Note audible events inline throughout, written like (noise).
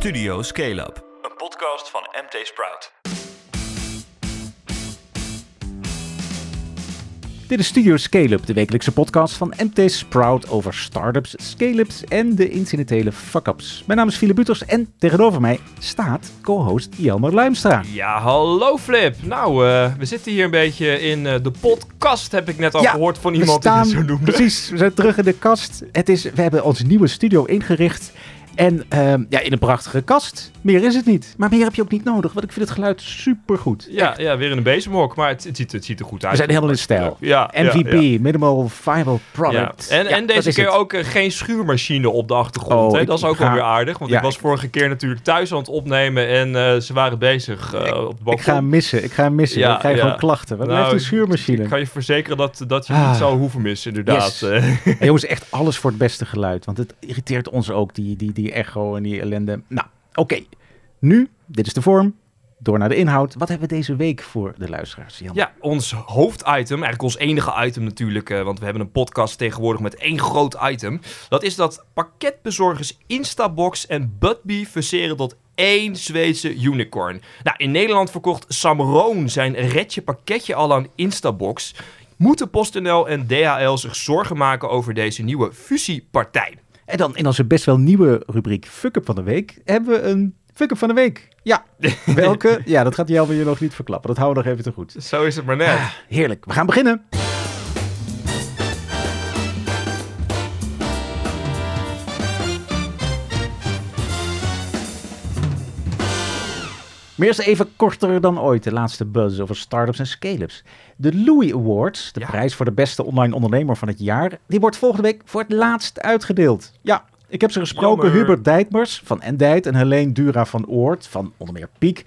Studio Scale Up, een podcast van MT Sprout. Dit is Studio Scale-up, de wekelijkse podcast van MT Sprout over startups, scale-ups en de incidentele fuck-ups. Mijn naam is Philip Buters en tegenover mij staat co-host Jelmer Luimstra. Ja, hallo Flip. Nou, eh, we zitten hier een beetje in eh, de podcast, heb ik net al Ja, gehoord van iemand staan, die het zo noemde. Precies, we zijn terug in de kast. Het is, we hebben onze nieuwe studio ingericht. En ehm, ja, in een prachtige kast. Meer is het niet. Maar meer heb je ook niet nodig, want ik vind het geluid supergoed. Ja, ja, weer in een bezemhok, maar het, het, ziet, het ziet er goed uit. We zijn helemaal in stijl. Ja, ja, MVP, ja. Minimal Viable Ja. Product. En, Ja, en deze keer het. ook eh, geen schuurmachine op de achtergrond. Oh, hè? ik Dat is ook ga- wel weer aardig, want Ja, ik was ik- vorige keer natuurlijk thuis aan het opnemen en eh, ze waren bezig eh, op de balkon. Ik ga hem missen, ik ga hem missen. Ja, ik krijg ja. gewoon klachten. Wat Nou, blijft een schuurmachine? Ik kan je verzekeren dat, dat je Ah. niet zou hoeven missen, inderdaad. Yes. (laughs) En jongens, echt alles voor het beste geluid. Want het irriteert ons ook, die, die, die echo en die ellende. Nou, oké. Nu, dit is de vorm. Door naar de inhoud. Wat hebben we deze week voor de luisteraars? Jan? Ja, ons hoofditem, eigenlijk ons enige item natuurlijk, eh, want we hebben een podcast tegenwoordig met één groot item. Dat is dat pakketbezorgers Instabox en Budbee verseren tot één Zweedse unicorn. Nou, in Nederland verkocht Samroon zijn redje pakketje al aan Instabox. Moeten PostNL en DHL zich zorgen maken over deze nieuwe fusiepartij? En dan in onze best wel nieuwe rubriek Fuck Up van de Week hebben we een Fuck Up van de Week. Ja, (laughs) welke? Ja, dat gaat Jelmer je nog niet verklappen. Dat houden we nog even te goed. Zo is het maar net. Ah, heerlijk, we gaan beginnen. Maar eerst even korter dan ooit, de laatste buzz over startups en scale-ups. De Louis Awards, de Ja. prijs voor de beste online ondernemer van het jaar, die wordt volgende week voor het laatst uitgedeeld. Ja, ik heb ze gesproken, Jammer. Hubert Dijtmers van Endijt en Helene Dura van Oort van onder meer Piek.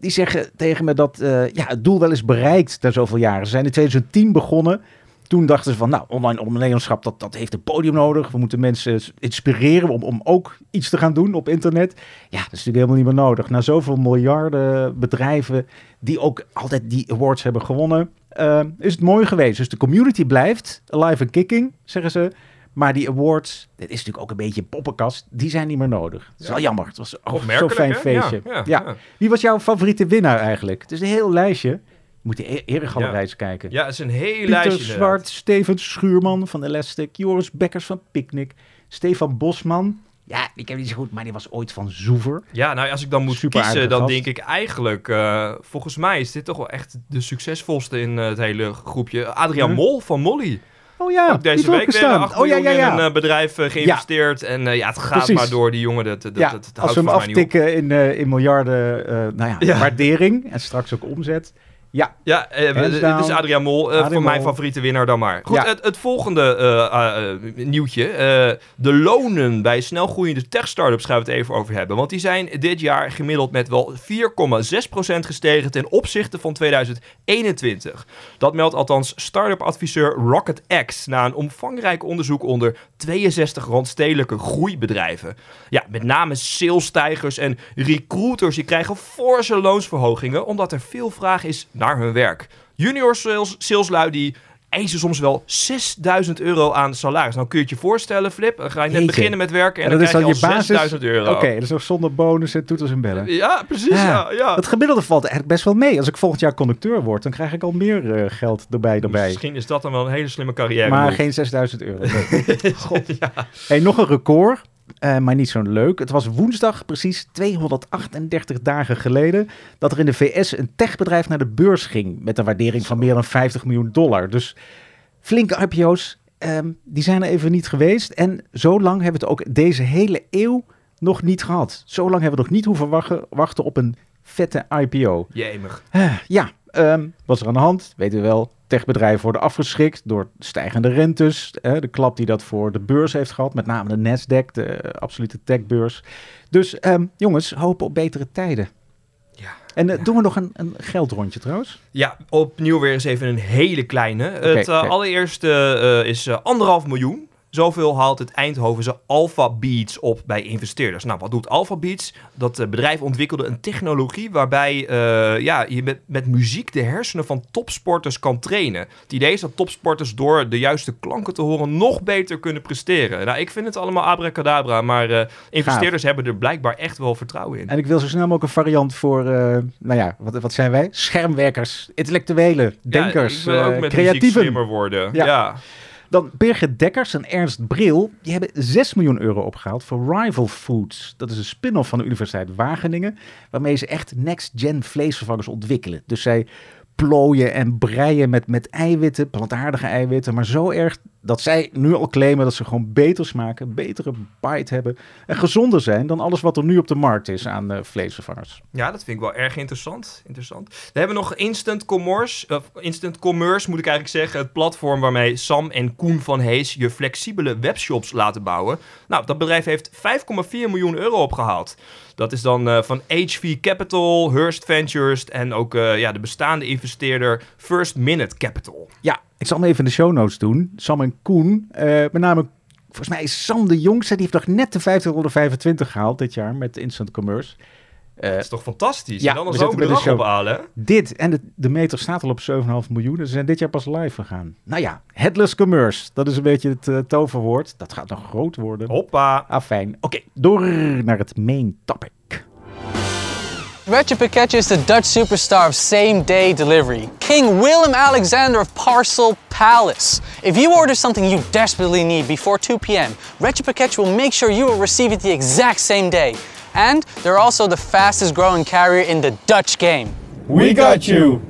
Die zeggen tegen me dat eh, ja, het doel wel is bereikt na zoveel jaren. Ze zijn in 2010 begonnen. Toen dachten ze van, nou, online ondernemerschap, dat, dat heeft een podium nodig. We moeten mensen inspireren om, om ook iets te gaan doen op internet. Ja, dat is natuurlijk helemaal niet meer nodig. Na zoveel miljarden bedrijven die ook altijd die awards hebben gewonnen, eh, is het mooi geweest. Dus de community blijft alive and kicking, zeggen ze. Maar die awards, dit is natuurlijk ook een beetje een poppenkast, die zijn niet meer nodig. Dat is Ja. wel jammer. Het was oh, zo'n fijn hè? feestje. Ja. ja. Wie was jouw favoriete winnaar eigenlijk? Het is een heel lijstje. Je moet de e- eregalerij Ja. eens kijken. Ja, het is een heel Pieter lijstje. inderdaad. Zwart, Steven Schuurman van Elastic, Joris Bekkers van Picnic, Stefan Bosman. Ja, ik heb niet zo goed, maar die was ooit van Zoever. Ja, nou als ik dan moet Super kiezen, dan gast. denk ik eigenlijk... eh, volgens mij is dit toch wel echt de succesvolste in eh, het hele groepje. Adriaan? Mol van Molly. Oh ja, Ook deze die week weer gestaan. 8 Oh ja, miljoen ja, ja. in een eh, bedrijf geïnvesteerd. En ja, het gaat Precies. maar door, die jongen. Dat, dat, ja, dat, dat als houdt we hem aftikken in, eh, in miljarden eh, nou ja, Ja. waardering en straks ook omzet. Ja, Ja, eh, dit is Adriaan Mol. eh, Adriaan voor mijn favoriete winnaar dan maar. Goed, Ja. het, het volgende eh, eh, eh, nieuwtje. eh, de lonen bij snelgroeiende tech-startups gaan we het even over hebben. Want die zijn dit jaar gemiddeld met wel 4,6% gestegen ten opzichte van 2021. Dat meldt althans start-up adviseur Rocket X na een omvangrijk onderzoek onder 62 randstedelijke groeibedrijven. Ja, met name salesstijgers en recruiters die krijgen forse loonsverhogingen omdat er veel vraag is naar hun werk. Junior sales, saleslui die eisen soms wel 6000 euro aan salaris. Nou kun je het je voorstellen, Flip. Dan ga je net Jeetje. beginnen met werken en, en dan is krijg dan je al basis. 6000 euro. Oké, dat is ook zonder bonus en toeters en bellen. Ja, precies. Ja. Ja, ja. Het gemiddelde valt eigenlijk best wel mee. Als ik volgend jaar conducteur word, dan krijg ik al meer eh, geld erbij. erbij. Misschien is dat dan wel een hele slimme carrière. Maar geen 6000 euro. (laughs) (laughs) God. Hey, nog een record, eh, maar niet zo leuk. Het was woensdag, precies 238 dagen geleden, dat er in de VS een techbedrijf naar de beurs ging. Met een waardering van meer dan 50 miljoen dollar. Dus flinke IPO's, ehm, die zijn er even niet geweest. En zo lang hebben we het ook deze hele eeuw nog niet gehad. Zo lang hebben we nog niet hoeven wachten, wachten op een vette IPO. Jemig. Eh, ja, ehm, wat is er aan de hand? Weten we wel. Techbedrijven worden afgeschrikt door stijgende rentes. eh, de klap die dat voor de beurs heeft gehad. Met name de Nasdaq, de eh, absolute techbeurs. Dus ehm, jongens, hopen op betere tijden. Ja. En eh, doen we nog een, een geldrondje trouwens? Ja, opnieuw weer eens even een hele kleine. het eh, allereerste is anderhalf miljoen. Zoveel haalt het Eindhovense Alpha Beats op bij investeerders. Nou, wat doet Alpha Beats? Dat eh, bedrijf ontwikkelde een technologie waarbij eh, ja, je met, met muziek de hersenen van topsporters kan trainen. Het idee is dat topsporters door de juiste klanken te horen nog beter kunnen presteren. Nou, ik vind het allemaal abracadabra, maar eh, investeerders hebben er blijkbaar echt wel vertrouwen in. En ik wil zo snel mogelijk een variant voor, nou ja, wat, wat zijn wij? Schermwerkers, intellectuelen, denkers, ja, ik wil ook met creatieven. slimmer worden. Ja. ja. Dan Birgit Dekkers en Ernst Bril, die hebben 6 miljoen euro opgehaald voor Rival Foods. Dat is een spin-off van de Universiteit Wageningen, waarmee ze echt next-gen vleesvervangers ontwikkelen. Dus zij plooien en breien met, met eiwitten, plantaardige eiwitten, maar zo erg dat zij nu al claimen dat ze gewoon beter smaken, betere bite hebben en gezonder zijn dan alles wat er nu op de markt is aan eh, vleesvervangers. Ja, dat vind ik wel erg interessant. interessant. We hebben nog Instant Commerce, of Instant Commerce moet ik eigenlijk zeggen. Het platform waarmee Sam en Koen van Hees je flexibele webshops laten bouwen. Nou, dat bedrijf heeft 5,4 miljoen euro opgehaald. Dat is dan eh, van HV Capital, Hearst Ventures en ook eh, ja, de bestaande investeerder First Minute Capital. Ja, ik zal hem even in de show notes doen. Sam en Koen, eh, met name, volgens mij is Sam de jongste, die heeft nog net de 5025 gehaald dit jaar met Instant Commerce. Dat is toch fantastisch? ja, en dan zo'n bedrag ophalen. dit en de, de meter staat al op 7,5 miljoen. Ze zijn dit jaar pas live gegaan. Nou ja, headless commerce, dat is een beetje het eh, toverwoord. Dat gaat nog groot worden. Hoppa. Ah, fijn. Oké, door naar het main topic. Retro Pakketje is the Dutch superstar of same day delivery. King Willem Alexander of Parcel Palace. If you order something you desperately need before 2 p.m., Retro Pakketje will make sure you will receive it the exact same day. And they're also the fastest growing carrier in the Dutch game. We got you.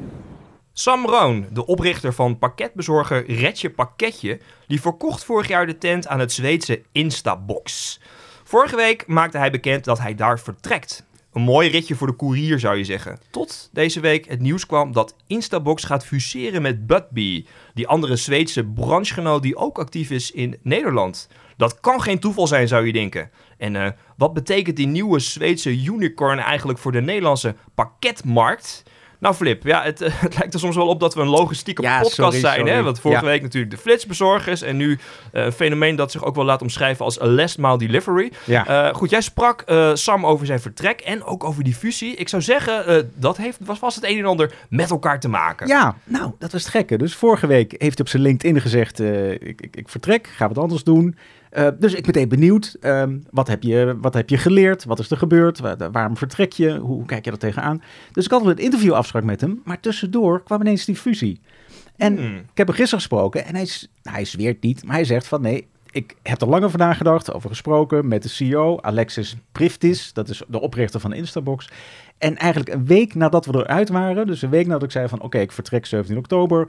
Sam Roon, de oprichter van pakketbezorger Retje Pakketje, die verkocht vorig jaar de tent aan het Zweedse Instabox. Vorige week maakte hij bekend dat hij daar vertrekt. Een mooi ritje voor de koerier zou je zeggen. Tot deze week het nieuws kwam dat Instabox gaat fuseren met Budbee, die andere Zweedse branchegenoot die ook actief is in Nederland. Dat kan geen toeval zijn, zou je denken. En eh, wat betekent die nieuwe Zweedse unicorn eigenlijk voor de Nederlandse pakketmarkt? Nou, Flip, ja, het, (laughs) het lijkt er soms wel op dat we een logistieke Ja, podcast sorry, zijn. Hè? Want vorige Ja. week natuurlijk de flitsbezorgers. En nu eh, een fenomeen dat zich ook wel laat omschrijven als last mile delivery. Ja. Eh, goed, jij sprak eh, Sam over zijn vertrek en ook over die fusie. Ik zou zeggen, dat heeft, was, was het een en ander met elkaar te maken. Ja, nou, dat was het gekke. Dus vorige week heeft hij op zijn LinkedIn gezegd, ik, ik, ik vertrek, ga wat anders doen. Eh, dus ik ben meteen benieuwd, ehm, wat, heb je, wat heb je geleerd? Wat is er gebeurd? Wa- waarom vertrek je? Hoe, hoe kijk je er tegenaan? Dus ik had al een interviewafspraak met hem, maar tussendoor kwam ineens die fusie. En Hmm. ik heb hem gisteren gesproken en hij, nou, hij zweert niet, maar hij zegt van nee, ik heb er langer vandaag gedacht, over gesproken met de CEO, Alexis Priftis, dat is de oprichter van Instabox. En eigenlijk een week nadat we eruit waren, dus een week nadat ik zei van oké, ik vertrek 17 oktober,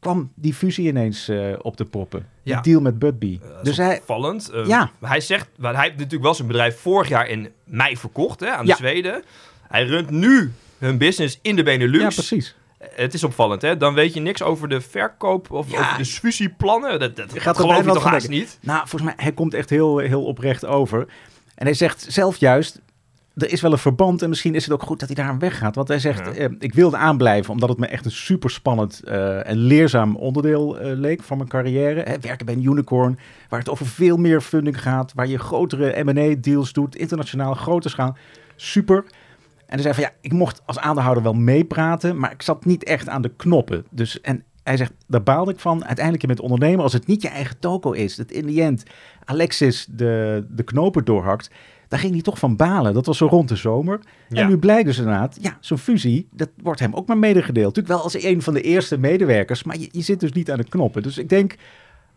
kwam die fusie ineens eh, op de proppen. Die Ja. deal met Budbee. Dat is dus hij, opvallend. Eh, Ja. Hij zegt, hij heeft natuurlijk wel zijn bedrijf vorig jaar in mei verkocht hè, aan de Ja. Zweden. Hij runt nu hun business in de Benelux. ja, precies. Het is opvallend, hè? Dan weet je niks over de verkoop of Ja. over de fusieplannen. Dat, dat gaat geloof je toch haast niet? Nou, volgens mij, hij komt echt heel, heel oprecht over. En hij zegt zelf juist, er is wel een verband en misschien is het ook goed dat hij daar aan weggaat. Want hij zegt, Ja. eh, ik wilde aanblijven omdat het me echt een super spannend en leerzaam onderdeel eh, leek van mijn carrière. Hè, werken bij een unicorn, waar het over veel meer funding gaat, waar je grotere M&A-deals doet, internationaal, grote schaal. Super. En hij zei van ja, ik mocht als aandeelhouder wel meepraten, maar ik zat niet echt aan de knoppen. Dus en hij zegt, daar baalde ik van. Uiteindelijk je bent ondernemer, als het niet je eigen toko is, dat in the end Alexis de, de knopen doorhakt, daar ging hij toch van balen. Dat was zo rond de zomer. Ja. En nu blijkt dus inderdaad, ja, zo'n fusie, dat wordt hem ook maar medegedeeld. Natuurlijk wel als een van de eerste medewerkers, maar je, je zit dus niet aan de knoppen. Dus ik denk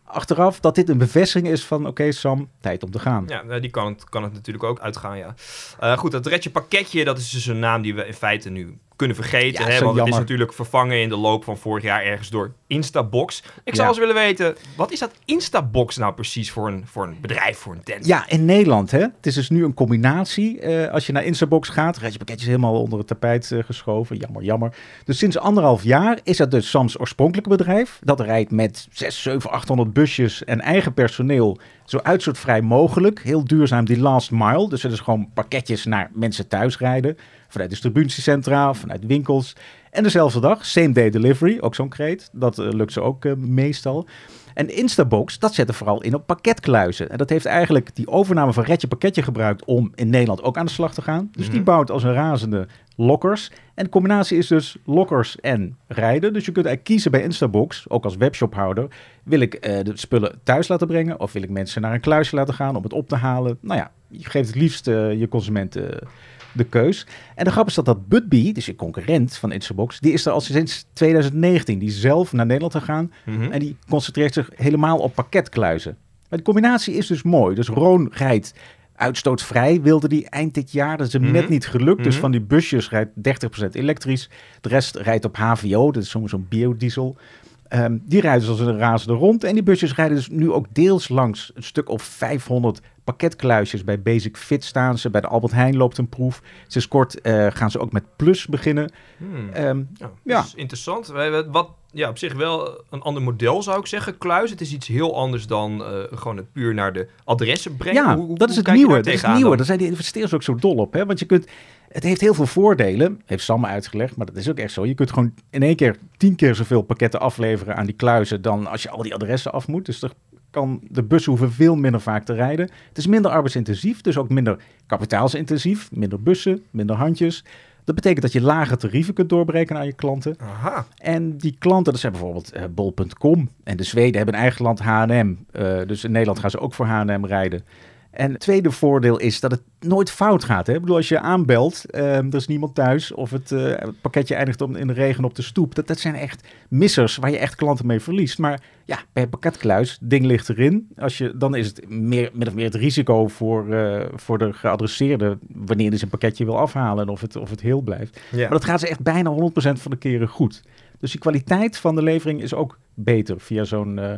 achteraf dat dit een bevestiging is van, oké Sam, tijd om te gaan. Ja, nou, die kan het, kan het natuurlijk ook uitgaan, ja. Eh, goed, dat Retje Pakketje, dat is dus een naam die we in feite nu kunnen vergeten. Ja, hè, want het is jammer. natuurlijk vervangen in de loop van vorig jaar ergens door Instabox. Ik zou eens willen weten, wat is dat Instabox nou precies voor een, voor een bedrijf, voor een tent? Ja, in Nederland. Hè? Het is dus nu een combinatie. Eh, als je naar Instabox gaat, red je pakketjes helemaal onder het tapijt eh, geschoven. Jammer, jammer. Dus sinds anderhalf jaar is dat dus Sams oorspronkelijke bedrijf. Dat rijdt met 6, 7, 800 busjes en eigen personeel zo uitstootvrij mogelijk. Heel duurzaam die last mile. Dus het is gewoon pakketjes naar mensen thuis rijden. Vanuit distributiecentra, vanuit winkels. En dezelfde dag, same day delivery, ook zo'n kreet. Dat eh, lukt ze ook eh, meestal. En Instabox, dat zet er vooral in op pakketkluizen. En dat heeft eigenlijk die overname van Retje Pakketje gebruikt om in Nederland ook aan de slag te gaan. Dus die Mhm. bouwt als een razende lockers. En de combinatie is dus lockers en rijden. Dus je kunt eigenlijk kiezen bij Instabox, ook als webshophouder. Wil ik eh, de spullen thuis laten brengen of wil ik mensen naar een kluisje laten gaan om het op te halen? Nou ja, je geeft het liefst eh, je consumenten de keus. En de grap is dat dat Budbee, dus je concurrent van Instabox, die is er al sinds 2019. Die is zelf naar Nederland gegaan Mhm. en die concentreert zich helemaal op pakketkluizen. Maar de combinatie is dus mooi. Dus Roon rijdt uitstootvrij, wilde die eind dit jaar. Dat is hem Mhm. net niet gelukt. Dus Mhm. van die busjes rijdt 30% elektrisch. De rest rijdt op HVO, dat is soms zo'n biodiesel. Ehm, die rijden dus als een razende rond. En die busjes rijden dus nu ook deels langs een stuk of 500 pakketkluisjes. Bij Basic Fit staan ze. Bij de Albert Heijn loopt een proef. Sinds kort eh, gaan ze ook met Plus beginnen. Hmm. Ehm, Ja, Ja. dat is interessant. Wat ja, op zich wel een ander model zou ik zeggen. Kluis, het is iets heel anders dan eh, gewoon het puur naar de adressen brengen. Ja, Hoe- hoe- dat is het nieuwe. Dat is het nieuwe. dan? Daar zijn die investeerders ook zo dol op. Hè? Want je kunt, het heeft heel veel voordelen. Heeft Sam uitgelegd, maar dat is ook echt zo. Je kunt gewoon in één keer tien keer zoveel pakketten afleveren aan die kluizen dan als je al die adressen af moet. Dus er kan, de bussen hoeven veel minder vaak te rijden. Het is minder arbeidsintensief, dus ook minder kapitaalsintensief. Minder bussen, minder handjes. Dat betekent dat je lage tarieven kunt doorbreken aan je klanten. Aha. En die klanten, dat zijn bijvoorbeeld eh, bol.com. En de Zweden hebben een eigen land H&M. Dus in Nederland gaan ze ook voor H&M rijden. En het tweede voordeel is dat het nooit fout gaat. Hè? Ik bedoel, als je aanbelt, eh, er is niemand thuis... of het, eh, het pakketje eindigt om, in de regen op de stoep. Dat, dat zijn echt missers waar je echt klanten mee verliest. Maar ja, bij pakketkluis, ding ligt erin. Als je, dan is het meer, min of meer het risico voor, eh, voor de geadresseerde... wanneer hij zijn pakketje wil afhalen en of het, of het heel blijft. Ja. Maar dat gaat ze echt bijna 100% van de keren goed. Dus die kwaliteit van de levering is ook beter via zo'n eh,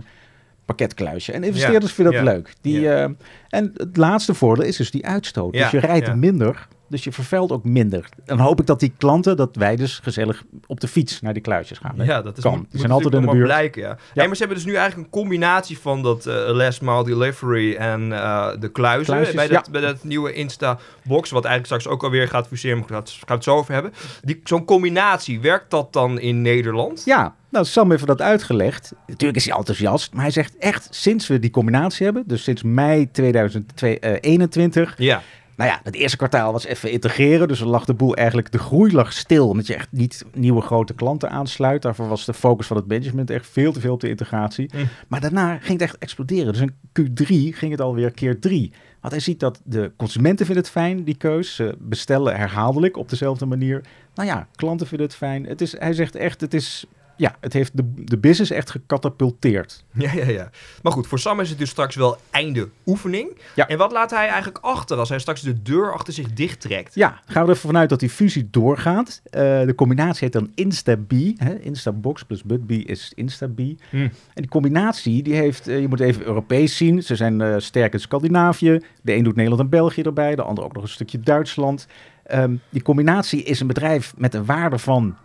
pakketkluisje. En investeerders Ja, vinden dat ja, leuk. Die, eh, en het laatste voordeel is dus die uitstoot. Dus je rijdt minder, dus je vervuilt ook minder. Dan hoop ik dat die klanten, dat wij dus gezellig op de fiets naar die kluisjes gaan. hè. Ja, dat is Kan. moet, Die zijn altijd in de buurt. blijken, ja. Hey, maar ze hebben dus nu eigenlijk een combinatie van dat eh last mile delivery en eh, de kluizen. Kluisjes, bij, dat, ja. bij dat nieuwe Insta-box, wat eigenlijk straks ook alweer gaat fuseren, maar daar gaan we het zo over hebben. Die- Zo'n combinatie, werkt dat dan in Nederland? Ja, nou Sam heeft dat uitgelegd. Natuurlijk is hij enthousiast, maar hij zegt echt sinds we die combinatie hebben, dus sinds mei 2021, Ja. Nou ja, het eerste kwartaal was even integreren. Dus er lag de boel eigenlijk, de groei lag stil. Omdat je echt niet nieuwe grote klanten aansluit. Daarvoor was de focus van het management echt veel te veel op de integratie. Mm. Maar daarna ging het echt exploderen. Dus in Q3 ging het alweer keer drie. Want hij ziet dat de consumenten vinden het fijn, die keus. Ze bestellen herhaaldelijk op dezelfde manier. Nou ja, klanten vinden het fijn. Het is, hij zegt echt, het is... Ja, het heeft de, de business echt gecatapulteerd. (laughs) Ja, ja, ja. Maar goed, voor Sam is het dus straks wel einde oefening. Ja. En wat laat hij eigenlijk achter als hij straks de deur achter zich dichttrekt? Ja, gaan we er even vanuit dat die fusie doorgaat. Eh, de combinatie heet dan InstaBee. Hè? Instabox plus BudBee is InstaBee. Hm. En die combinatie, die heeft, eh, je moet even Europees zien. Ze zijn eh, sterk in Scandinavië. De een doet Nederland en België erbij, de ander ook nog een stukje Duitsland. Ehm, die combinatie is een bedrijf met een waarde van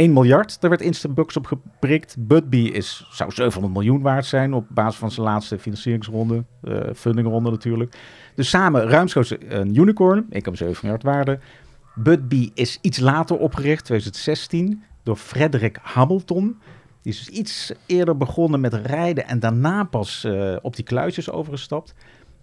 1 miljard. Daar werd Instabox op geprikt. Budbee is, zou 700 miljoen waard zijn op basis van zijn laatste financieringsronde. eh fundingronde natuurlijk. Dus samen ruimschoots een unicorn, 1,7 miljard waarde. Budbee is iets later opgericht, 2016, door Frederick Hamilton. Die is dus iets eerder begonnen met rijden en daarna pas eh, op die kluisjes overgestapt.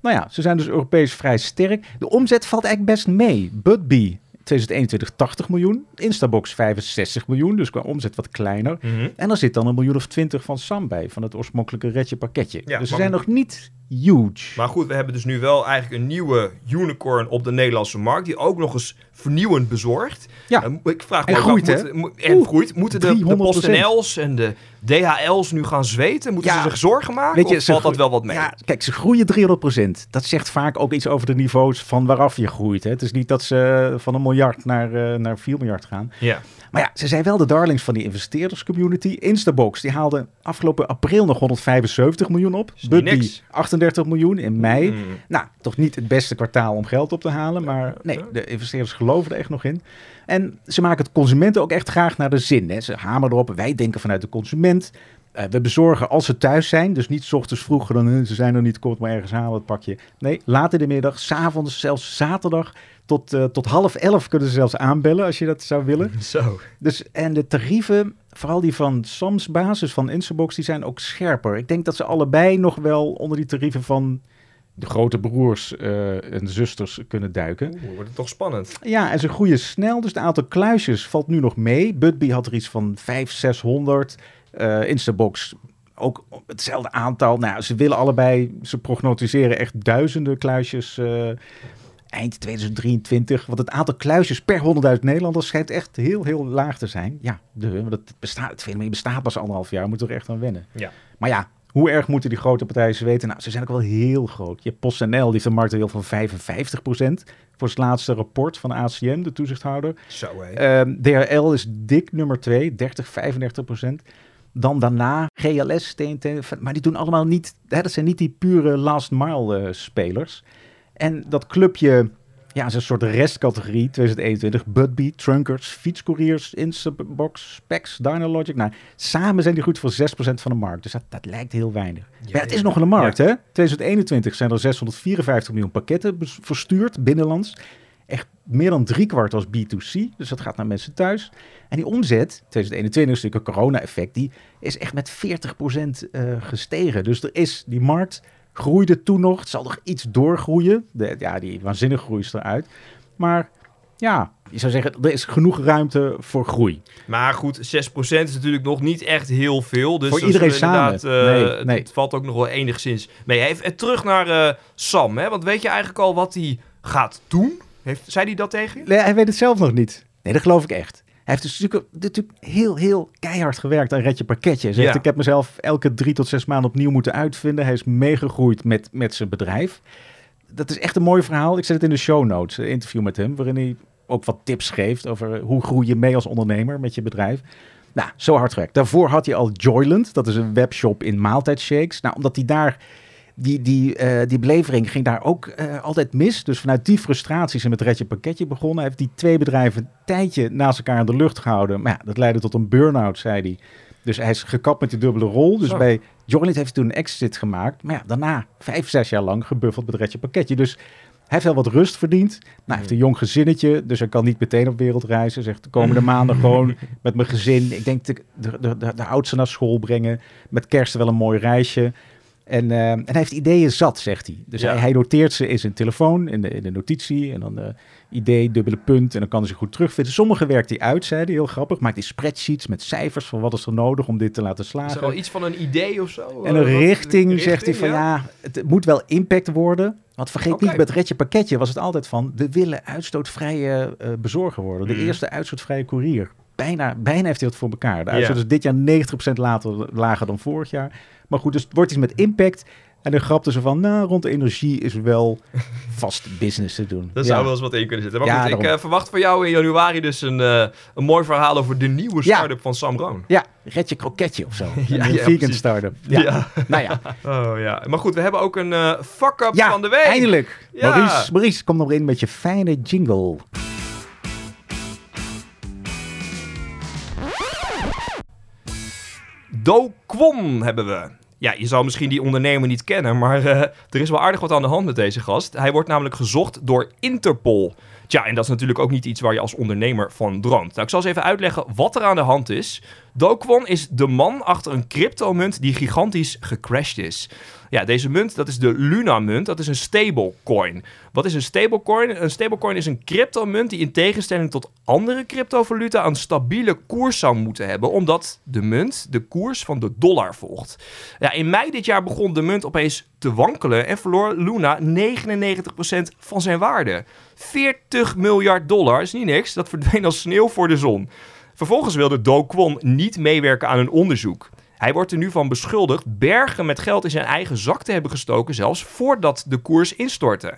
Nou ja, ze zijn dus Europees vrij sterk. De omzet valt eigenlijk best mee. Budbee 2021 80 miljoen, Instabox 65 miljoen, dus qua omzet wat kleiner. Mhm. En er zit dan een miljoen of twintig van Sam bij, van het oorspronkelijke Retje pakketje. Ja, dus ze zijn nog niet huge. Maar goed, we hebben dus nu wel eigenlijk een nieuwe unicorn op de Nederlandse markt. Die ook nog eens vernieuwend bezorgt. Ja. En ik vraag me En ook groeit, af, moet- en Oeh, groeit. Moeten de, de 300%. PostNL's en de DHL's nu gaan zweten? Moeten Ja. ze zich zorgen maken? Weet je, of valt dat wel wat mee? Ja, kijk, ze groeien 300%. Dat zegt vaak ook iets over de niveaus van waaraf je groeit. Hè. Het is niet dat ze van een miljard naar, eh, naar 4 miljard gaan. Ja. Maar ja, ze zijn wel de darlings van die investeerderscommunity. Instabox, die haalde afgelopen april nog 175 miljoen op. Budbee, niks. 38 miljoen in mei. Mm. Nou, toch niet het beste kwartaal om geld op te halen. Maar nee, de investeerders geloven er echt nog in. En ze maken het consumenten ook echt graag naar de zin. Hè. Ze hameren erop, wij denken vanuit de consument. Eh, we bezorgen als ze thuis zijn. Dus niet 's ochtends vroeg, dan ze zijn er niet, kom het maar ergens halen, het pakje. Nee, laat in de middag, 's avonds, zelfs zaterdag. Tot, eh, tot half elf kunnen ze zelfs aanbellen als je dat zou willen. (laughs) Zo. Dus, en de tarieven, vooral die van Sams basis van Instabox, die zijn ook scherper. Ik denk dat ze allebei nog wel onder die tarieven van de grote broers eh, en zusters kunnen duiken. Oeh, wordt het toch spannend. Ja, en ze groeien snel, dus het aantal kluisjes valt nu nog mee. Budbee had er iets van 500, 600. Eh, Instabox ook hetzelfde aantal. Nou, ze willen allebei, ze prognosticeren echt duizenden kluisjes eh, eind 2023. Want het aantal kluisjes per 100.000 Nederlanders schijnt echt heel, heel laag te zijn. Ja, de, het, bestaat, het fenomeen bestaat pas anderhalf jaar, moet er echt aan wennen. Ja. Maar ja, hoe erg moeten die grote partijen ze weten? Nou, ze zijn ook wel heel groot. Je hebt PostNL, die heeft een marktaandeel van 55% Voor het laatste rapport van ACM, de toezichthouder. Zo. Ehm, DHL is dik nummer 2, 30, 35 procent. Dan daarna GLS, TNT, maar die doen allemaal niet, hè, dat zijn niet die pure last mile eh, spelers. En dat clubje, ja, is een soort restcategorie 2021. Budbee, Trunkers, Fietscouriers, Instabox, Specs, Dynalogic. Nou, samen zijn die goed voor 6% van de markt. Dus dat, dat lijkt heel weinig. maar het is ja. nog een markt, hè? 2021 zijn er 654 miljoen pakketten verstuurd, binnenlands. Echt meer dan driekwart als B2C. Dus dat gaat naar mensen thuis. En die omzet, 2021 is natuurlijk een corona-effect, die is echt met 40% eh, gestegen. Dus er is, die markt groeide toen nog. Het zal nog iets doorgroeien. De, ja, die waanzinnige groei is eruit. Maar ja, je zou zeggen, er is genoeg ruimte voor groei. Maar goed, 6% is natuurlijk nog niet echt heel veel. Dus Voor iedereen samen. eh, Nee, het- nee. Het valt ook nog wel enigszins mee. Even terug naar eh, Sam, hè? want weet je eigenlijk al wat hij gaat doen? Heeft, zei hij dat tegen je? Nee, hij weet het zelf nog niet. Nee, dat geloof ik echt. Hij heeft dus natuurlijk, natuurlijk heel, heel keihard gewerkt aan Redje Pakketje. Hij zegt, Ja. ik heb mezelf elke drie tot zes maanden opnieuw moeten uitvinden. Hij is meegegroeid met, met zijn bedrijf. Dat is echt een mooi verhaal. Ik zet het in de show notes, een interview met hem, waarin hij ook wat tips geeft over hoe groei je mee als ondernemer met je bedrijf. Nou, zo hard gewerkt. Daarvoor had hij al Joyland, dat is een webshop in maaltijdshakes. Nou, omdat hij daar die, die, eh, die belevering ging daar ook eh, altijd mis. Dus vanuit die frustraties en met Redje Pakketje begonnen. Hij heeft die twee bedrijven een tijdje naast elkaar in de lucht gehouden. Maar ja, dat leidde tot een burn-out, zei hij. Dus hij is gekapt met die dubbele rol. Dus Zo. bij Joyland heeft hij toen een exit gemaakt. Maar ja, daarna vijf, zes jaar lang gebuffeld met Redje Pakketje. Dus hij heeft wel wat rust verdiend. Nou, hij heeft een jong gezinnetje, dus hij kan niet meteen op wereldreizen. Zegt de komende (laughs) maanden gewoon met mijn gezin. Ik denk de, de, de, de, de oudste naar school brengen. Met kerst wel een mooi reisje. En, eh, en hij heeft ideeën zat, zegt hij. Dus Ja. hij, hij noteert ze in zijn telefoon, in de, in de notitie. En dan eh, idee, dubbele punt. En dan kan hij ze goed terugvinden. Sommige werkt hij uit, zei hij, heel grappig. Maakt hij spreadsheets met cijfers van wat is er nodig om dit te laten Is er slagen. al iets van een idee of zo? En een richting, zegt hij van ja, het moet wel impact worden. Want vergeet niet, met Redje Pakketje was het altijd van... we willen uitstootvrije eh, bezorger worden. De Mm. eerste uitstootvrije courier. Bijna, bijna heeft hij dat voor elkaar. De Ja. uitstoot is dit jaar 90% later, lager dan vorig jaar. Maar goed, dus het wordt iets met impact. En dan grapten ze van, nou, rond de energie is wel (laughs) vast business te doen. Daar Ja. zou wel eens wat in kunnen zitten. Maar Ja, goed, ik eh, verwacht van jou in januari dus een, eh, een mooi verhaal over de nieuwe Ja. start-up van Sam Roon. Ja, Redje Kroketje of zo. (laughs) Ja, een ja, vegan precies. start-up. (laughs) Ja. Ja. Nou ja, Oh ja. Maar goed, we hebben ook een eh fuck-up ja van de week. eindelijk. Ja. Maurice, Maurice, kom nog in met je fijne jingle. Do Kwon hebben we. Ja, je zou misschien die ondernemer niet kennen, maar eh, er is wel aardig wat aan de hand met deze gast. Hij wordt namelijk gezocht door Interpol. Tja, en dat is natuurlijk ook niet iets waar je als ondernemer van droomt. Nou, ik zal eens even uitleggen wat er aan de hand is. Do Kwon is de man achter een cryptomunt die gigantisch gecrashed is. Ja, deze munt, dat is de Luna-munt. Dat is een stablecoin. Wat is een stablecoin? Een stablecoin is een cryptomunt die in tegenstelling tot andere cryptovaluta een stabiele koers zou moeten hebben, omdat de munt de koers van de dollar volgt. Ja, in mei dit jaar begon de munt opeens te wankelen en verloor Luna 99% van zijn waarde. 40 miljard dollar is niet niks, dat verdween als sneeuw voor de zon. Vervolgens wilde Do Kwon niet meewerken aan een onderzoek. Hij wordt er nu van beschuldigd bergen met geld in zijn eigen zak te hebben gestoken, zelfs voordat de koers instortte.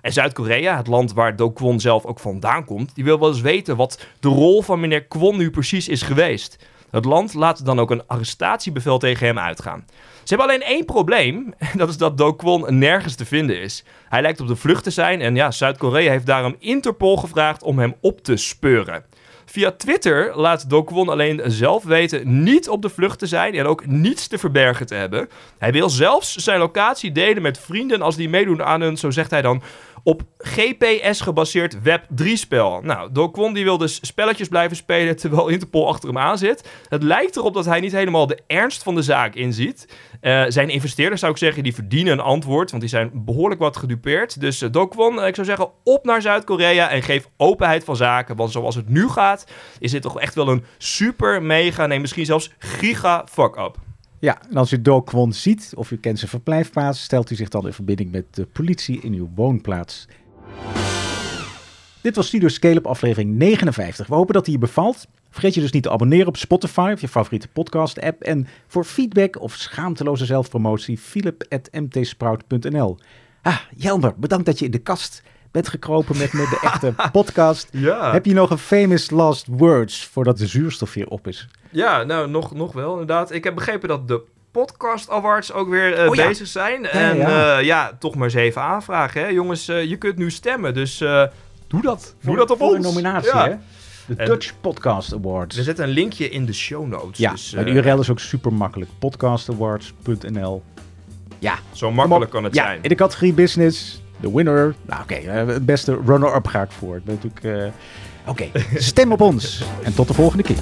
En Zuid-Korea, het land waar Do Kwon zelf ook vandaan komt, die wil wel eens weten wat de rol van meneer Kwon nu precies is geweest. Het land laat dan ook een arrestatiebevel tegen hem uitgaan. Ze hebben alleen één probleem, (laughs) en dat is dat Do Kwon nergens te vinden is. Hij lijkt op de vlucht te zijn en ja, Zuid-Korea heeft daarom Interpol gevraagd om hem op te speuren. Via Twitter laat Do Kwon alleen zelf weten niet op de vlucht te zijn en ook niets te verbergen te hebben. Hij wil zelfs zijn locatie delen met vrienden als die meedoen aan een, zo zegt hij dan, op GPS gebaseerd Web3-spel. Nou, Do Kwon die wil dus spelletjes blijven spelen terwijl Interpol achter hem aan zit. Het lijkt erop dat hij niet helemaal de ernst van de zaak inziet. Uh, zijn investeerders, zou ik zeggen, die verdienen een antwoord, want die zijn behoorlijk wat gedupeerd. Dus uh, Do Kwon, uh, ik zou zeggen, op naar Zuid-Korea en geef openheid van zaken. Want zoals het nu gaat, is dit toch echt wel een super, mega, nee, misschien zelfs giga fuck-up. Ja, en als u Do Kwon ziet of u kent zijn verblijfplaats, stelt u zich dan in verbinding met de politie in uw woonplaats. Dit was Studio Scale-up aflevering 59. We hopen dat hij je bevalt. Vergeet je dus niet te abonneren op Spotify of je favoriete podcast app. En voor feedback of schaamteloze zelfpromotie, philip.mtsprout.nl. Ah, Jelmer, bedankt dat je in de kast bent gekropen met, met de (laughs) echte podcast. Ja. Heb je nog een famous last words voordat de zuurstof weer op is? Ja, nou, nog, nog wel inderdaad. Ik heb begrepen dat de Podcast Awards ook weer uh, Oh ja. bezig zijn. Ja, en ja. ja. ja, toch maar eens even aanvragen. Hè? Jongens, eh, je kunt nu stemmen, dus eh, doe dat. Doe dat op voor ons. een nominatie, hè? De En- Dutch Podcast Awards. We zetten een linkje in de show notes. ja, dus, de eh, URL is ook super makkelijk. Podcastawards.nl Ja, Zo makkelijk kan het ja, zijn. in de categorie business, de winner. Nou oké, eh, het beste runner-up ga ik voor. Eh, Oké, stem op ons. En tot de volgende keer.